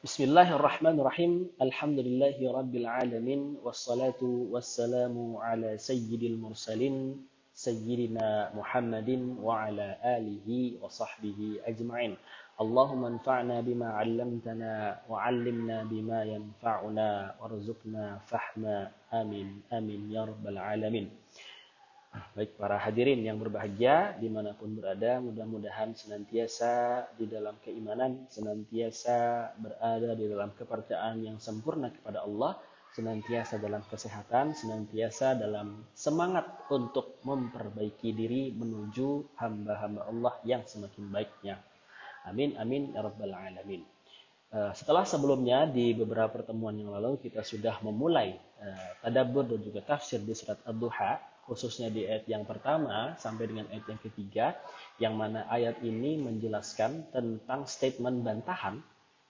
بسم الله الرحمن الرحيم. الحمد لله رب العالمين والصلاة والسلام على سيد المرسلين سيدنا محمد وعلى آله وصحبه أجمعين. اللهم انفعنا بما علمتنا وعلمنا بما ينفعنا وارزقنا فحما آمين. آمين يا رب العالمين. Baik para hadirin yang berbahagia di mana pun berada, mudah-mudahan senantiasa di dalam keimanan, senantiasa berada di dalam kepercayaan yang sempurna kepada Allah, senantiasa dalam kesehatan, senantiasa dalam semangat untuk memperbaiki diri menuju hamba-hamba Allah yang semakin baiknya. Amin, amin, ya rabbal alamin. Eh, setelah sebelumnya di beberapa pertemuan yang lalu kita sudah memulai uh, tadabbur dan juga tafsir di surat Ad-Duha khususnya di ayat yang pertama sampai dengan ayat yang ketiga, yang mana ayat ini menjelaskan tentang statement bantahan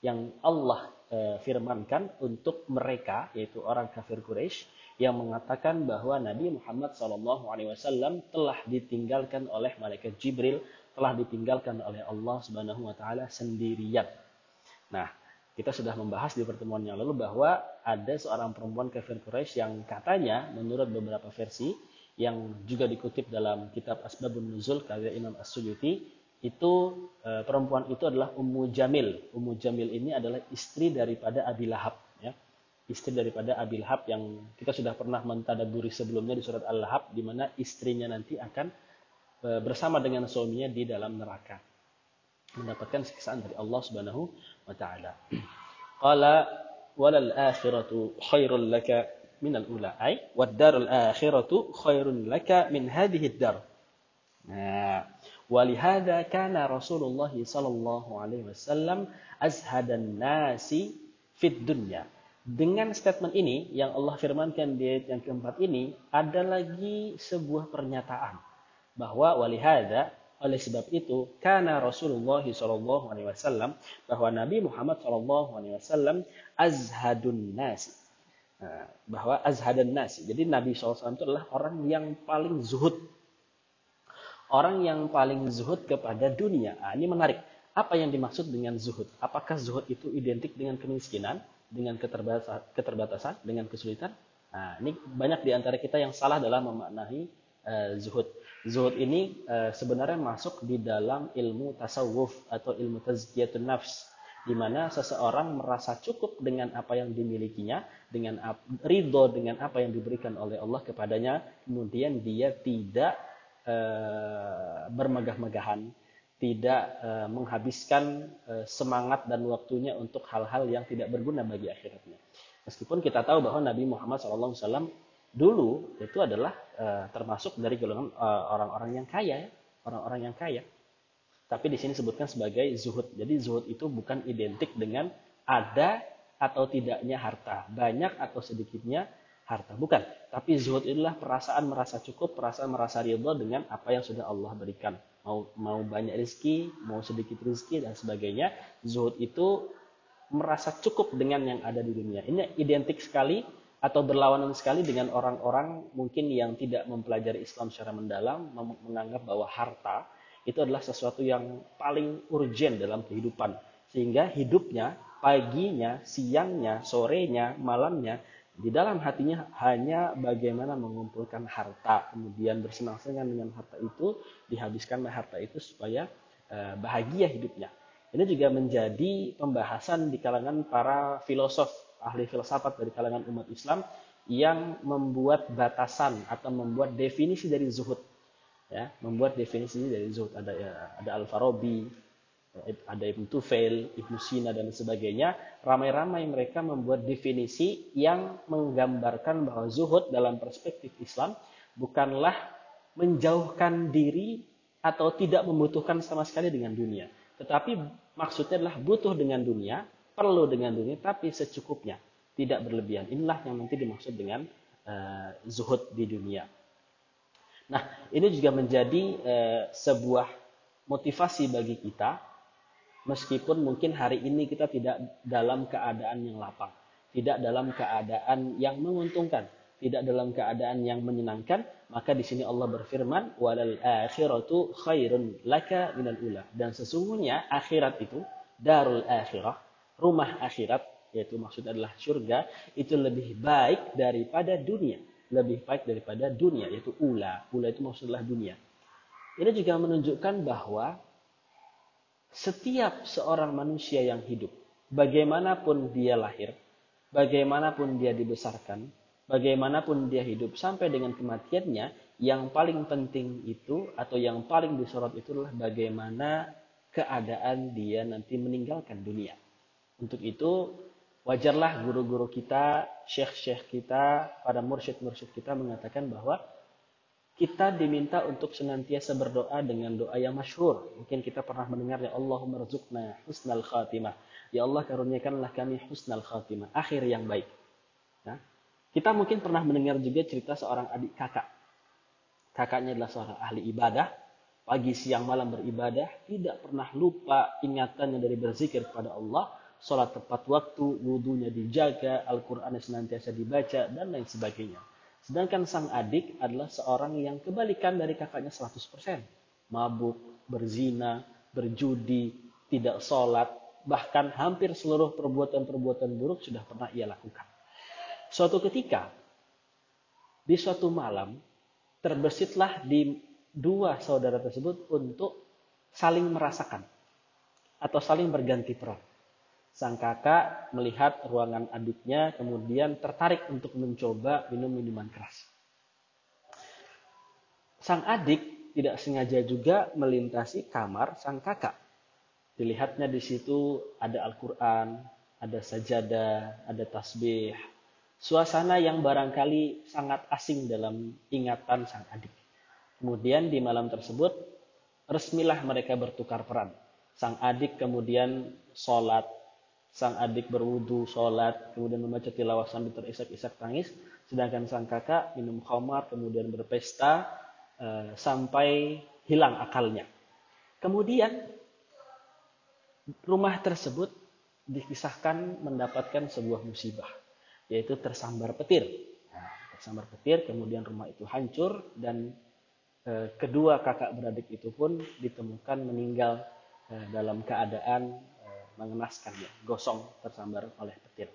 yang Allah e, firmankan untuk mereka, yaitu orang kafir Quraisy yang mengatakan bahwa Nabi Muhammad SAW telah ditinggalkan oleh malaikat Jibril, telah ditinggalkan oleh Allah Subhanahu Wa Taala sendirian. Nah, kita sudah membahas di pertemuan yang lalu bahwa ada seorang perempuan kafir Quraisy yang katanya menurut beberapa versi yang juga dikutip dalam kitab Asbabun Nuzul karya Imam As-Suyuti itu e, perempuan itu adalah Ummu Jamil. Ummu Jamil ini adalah istri daripada Abi Lahab ya. Istri daripada Abi Lahab yang kita sudah pernah mentadaburi sebelumnya di surat Al-Lahab di mana istrinya nanti akan e, bersama dengan suaminya di dalam neraka. Mendapatkan siksaan dari Allah Subhanahu wa taala. Qala walal akhiratu khairul laka min al ula ay ai wadarul akhiratu khairun laka min hadhihi dar. Nah, hadha kana Rasulullah sallallahu alaihi wasallam azhadan nasi fid dunya. Dengan statement ini yang Allah firmankan di ayat yang keempat ini ada lagi sebuah pernyataan bahwa wali hadza oleh sebab itu karena Rasulullah sallallahu alaihi wasallam bahwa Nabi Muhammad sallallahu alaihi wasallam azhadun nas Nah, bahwa azhadan nas. Jadi Nabi SAW itu adalah orang yang paling zuhud. Orang yang paling zuhud kepada dunia. Nah, ini menarik. Apa yang dimaksud dengan zuhud? Apakah zuhud itu identik dengan kemiskinan, dengan keterbatasan, keterbatasan dengan kesulitan? Nah, ini banyak di antara kita yang salah dalam memaknai uh, zuhud. Zuhud ini uh, sebenarnya masuk di dalam ilmu tasawuf atau ilmu tazkiyatun nafs di mana seseorang merasa cukup dengan apa yang dimilikinya, dengan ridho dengan apa yang diberikan oleh Allah kepadanya, kemudian dia tidak e, bermegah-megahan, tidak e, menghabiskan e, semangat dan waktunya untuk hal-hal yang tidak berguna bagi akhiratnya. Meskipun kita tahu bahwa Nabi Muhammad SAW dulu itu adalah e, termasuk dari golongan orang-orang yang kaya, orang-orang yang kaya. Tapi di sini sebutkan sebagai zuhud. Jadi zuhud itu bukan identik dengan ada atau tidaknya harta, banyak atau sedikitnya harta, bukan. Tapi zuhud itulah perasaan merasa cukup, perasaan merasa ridho dengan apa yang sudah Allah berikan. Mau mau banyak rezeki, mau sedikit rezeki dan sebagainya. Zuhud itu merasa cukup dengan yang ada di dunia. Ini identik sekali atau berlawanan sekali dengan orang-orang mungkin yang tidak mempelajari Islam secara mendalam, menganggap bahwa harta itu adalah sesuatu yang paling urgent dalam kehidupan. Sehingga hidupnya, paginya, siangnya, sorenya, malamnya, di dalam hatinya hanya bagaimana mengumpulkan harta. Kemudian bersenang-senang dengan harta itu, dihabiskan harta itu supaya uh, bahagia hidupnya. Ini juga menjadi pembahasan di kalangan para filosof, ahli filsafat dari kalangan umat Islam yang membuat batasan atau membuat definisi dari zuhud ya membuat definisi dari zuhud. Ada ya, ada Al Farabi ada Ibn Tufail, Ibn Sina dan sebagainya. Ramai-ramai mereka membuat definisi yang menggambarkan bahwa zuhud dalam perspektif Islam bukanlah menjauhkan diri atau tidak membutuhkan sama sekali dengan dunia. Tetapi maksudnya adalah butuh dengan dunia perlu dengan dunia tapi secukupnya tidak berlebihan. Inilah yang nanti dimaksud dengan uh, zuhud di dunia Nah, ini juga menjadi eh, sebuah motivasi bagi kita, meskipun mungkin hari ini kita tidak dalam keadaan yang lapang, tidak dalam keadaan yang menguntungkan, tidak dalam keadaan yang menyenangkan, maka di sini Allah berfirman, "Walal akhiratu khairun laka minal ula." Dan sesungguhnya akhirat itu, darul akhirah, rumah akhirat, yaitu maksudnya adalah surga, itu lebih baik daripada dunia. Lebih baik daripada dunia, yaitu ula. Ula itu maksudnya dunia. Ini juga menunjukkan bahwa setiap seorang manusia yang hidup, bagaimanapun dia lahir, bagaimanapun dia dibesarkan, bagaimanapun dia hidup sampai dengan kematiannya, yang paling penting itu atau yang paling disorot itu adalah bagaimana keadaan dia nanti meninggalkan dunia. Untuk itu wajarlah guru-guru kita, syekh-syekh kita, para mursyid-mursyid kita mengatakan bahwa kita diminta untuk senantiasa berdoa dengan doa yang masyhur. Mungkin kita pernah mendengar ya Allahumma rizukna husnal khatimah. Ya Allah karuniakanlah kami husnal khatimah, akhir yang baik. Nah, kita mungkin pernah mendengar juga cerita seorang adik kakak. Kakaknya adalah seorang ahli ibadah, pagi siang malam beribadah, tidak pernah lupa ingatannya dari berzikir kepada Allah, sholat tepat waktu, wudhunya dijaga, Al-Quran senantiasa dibaca, dan lain sebagainya. Sedangkan sang adik adalah seorang yang kebalikan dari kakaknya 100%. Mabuk, berzina, berjudi, tidak sholat, bahkan hampir seluruh perbuatan-perbuatan buruk sudah pernah ia lakukan. Suatu ketika, di suatu malam, terbesitlah di dua saudara tersebut untuk saling merasakan atau saling berganti peran. Sang kakak melihat ruangan adiknya, kemudian tertarik untuk mencoba minum minuman keras. Sang adik tidak sengaja juga melintasi kamar sang kakak. Dilihatnya di situ ada Al-Quran, ada sajadah, ada tasbih. Suasana yang barangkali sangat asing dalam ingatan sang adik. Kemudian di malam tersebut, resmilah mereka bertukar peran. Sang adik kemudian sholat sang adik berwudu, sholat, kemudian membaca tilawah sambil terisak-isak tangis, sedangkan sang kakak minum khamar, kemudian berpesta e, sampai hilang akalnya. Kemudian rumah tersebut dikisahkan mendapatkan sebuah musibah, yaitu tersambar petir. Nah, tersambar petir, kemudian rumah itu hancur dan e, kedua kakak beradik itu pun ditemukan meninggal e, dalam keadaan mengenaskannya, gosong tersambar oleh petir.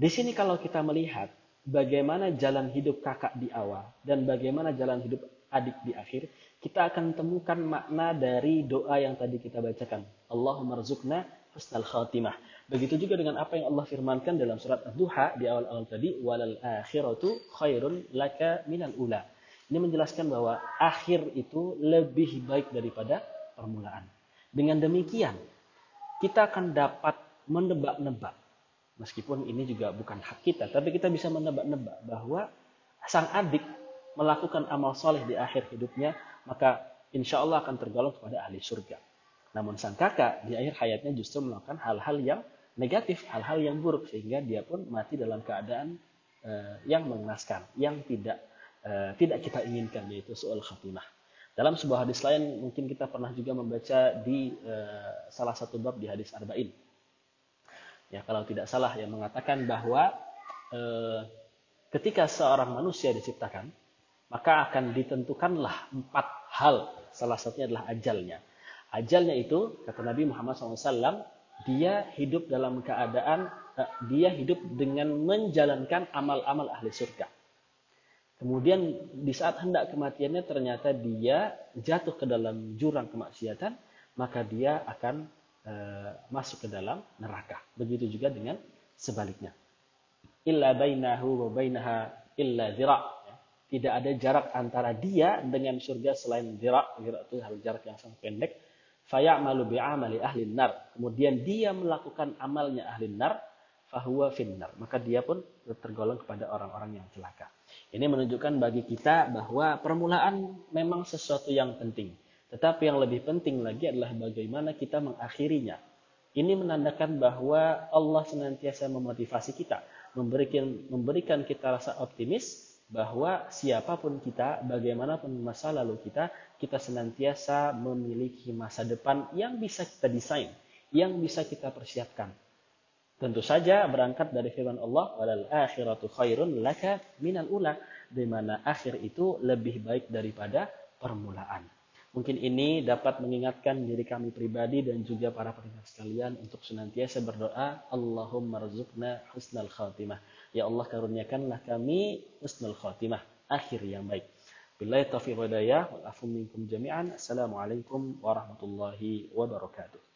Di sini kalau kita melihat bagaimana jalan hidup kakak di awal dan bagaimana jalan hidup adik di akhir, kita akan temukan makna dari doa yang tadi kita bacakan. Allahumma rizukna husnal khatimah. Begitu juga dengan apa yang Allah firmankan dalam surat Ad-Duha di awal-awal tadi, walal akhiratu khairun laka minal ula. Ini menjelaskan bahwa akhir itu lebih baik daripada permulaan. Dengan demikian, kita akan dapat menebak-nebak. Meskipun ini juga bukan hak kita, tapi kita bisa menebak-nebak bahwa sang adik melakukan amal soleh di akhir hidupnya, maka insya Allah akan tergolong kepada ahli surga. Namun sang kakak di akhir hayatnya justru melakukan hal-hal yang negatif, hal-hal yang buruk, sehingga dia pun mati dalam keadaan uh, yang mengenaskan, yang tidak uh, tidak kita inginkan, yaitu soal khatimah. Dalam sebuah hadis lain mungkin kita pernah juga membaca di uh, salah satu bab di hadis arba'in. Ya kalau tidak salah yang mengatakan bahwa uh, ketika seorang manusia diciptakan maka akan ditentukanlah empat hal. Salah satunya adalah ajalnya. Ajalnya itu kata Nabi Muhammad SAW dia hidup dalam keadaan uh, dia hidup dengan menjalankan amal-amal ahli surga. Kemudian di saat hendak kematiannya ternyata dia jatuh ke dalam jurang kemaksiatan, maka dia akan e, masuk ke dalam neraka. Begitu juga dengan sebaliknya. Illa bainahu wa bainaha illa zira. Tidak ada jarak antara dia dengan surga selain zira. Zira itu hal jarak yang sangat pendek. Fayamalu bi'amali ahli nar. Kemudian dia melakukan amalnya ahli nar. Fahuwa finnar. Maka dia pun tergolong kepada orang-orang yang celaka. Ini menunjukkan bagi kita bahwa permulaan memang sesuatu yang penting. Tetapi yang lebih penting lagi adalah bagaimana kita mengakhirinya. Ini menandakan bahwa Allah senantiasa memotivasi kita, memberikan memberikan kita rasa optimis bahwa siapa pun kita, bagaimanapun masa lalu kita, kita senantiasa memiliki masa depan yang bisa kita desain, yang bisa kita persiapkan. Tentu saja berangkat dari firman Allah, "Walal akhiratu khairun laka minal ula," di mana akhir itu lebih baik daripada permulaan. Mungkin ini dapat mengingatkan diri kami pribadi dan juga para pendengar sekalian untuk senantiasa berdoa, Allahumma rizukna husnal khatimah. Ya Allah karuniakanlah kami husnul khatimah, akhir yang baik. Billahi taufiq wa daya, wal afu minkum jami'an. Assalamualaikum warahmatullahi wabarakatuh.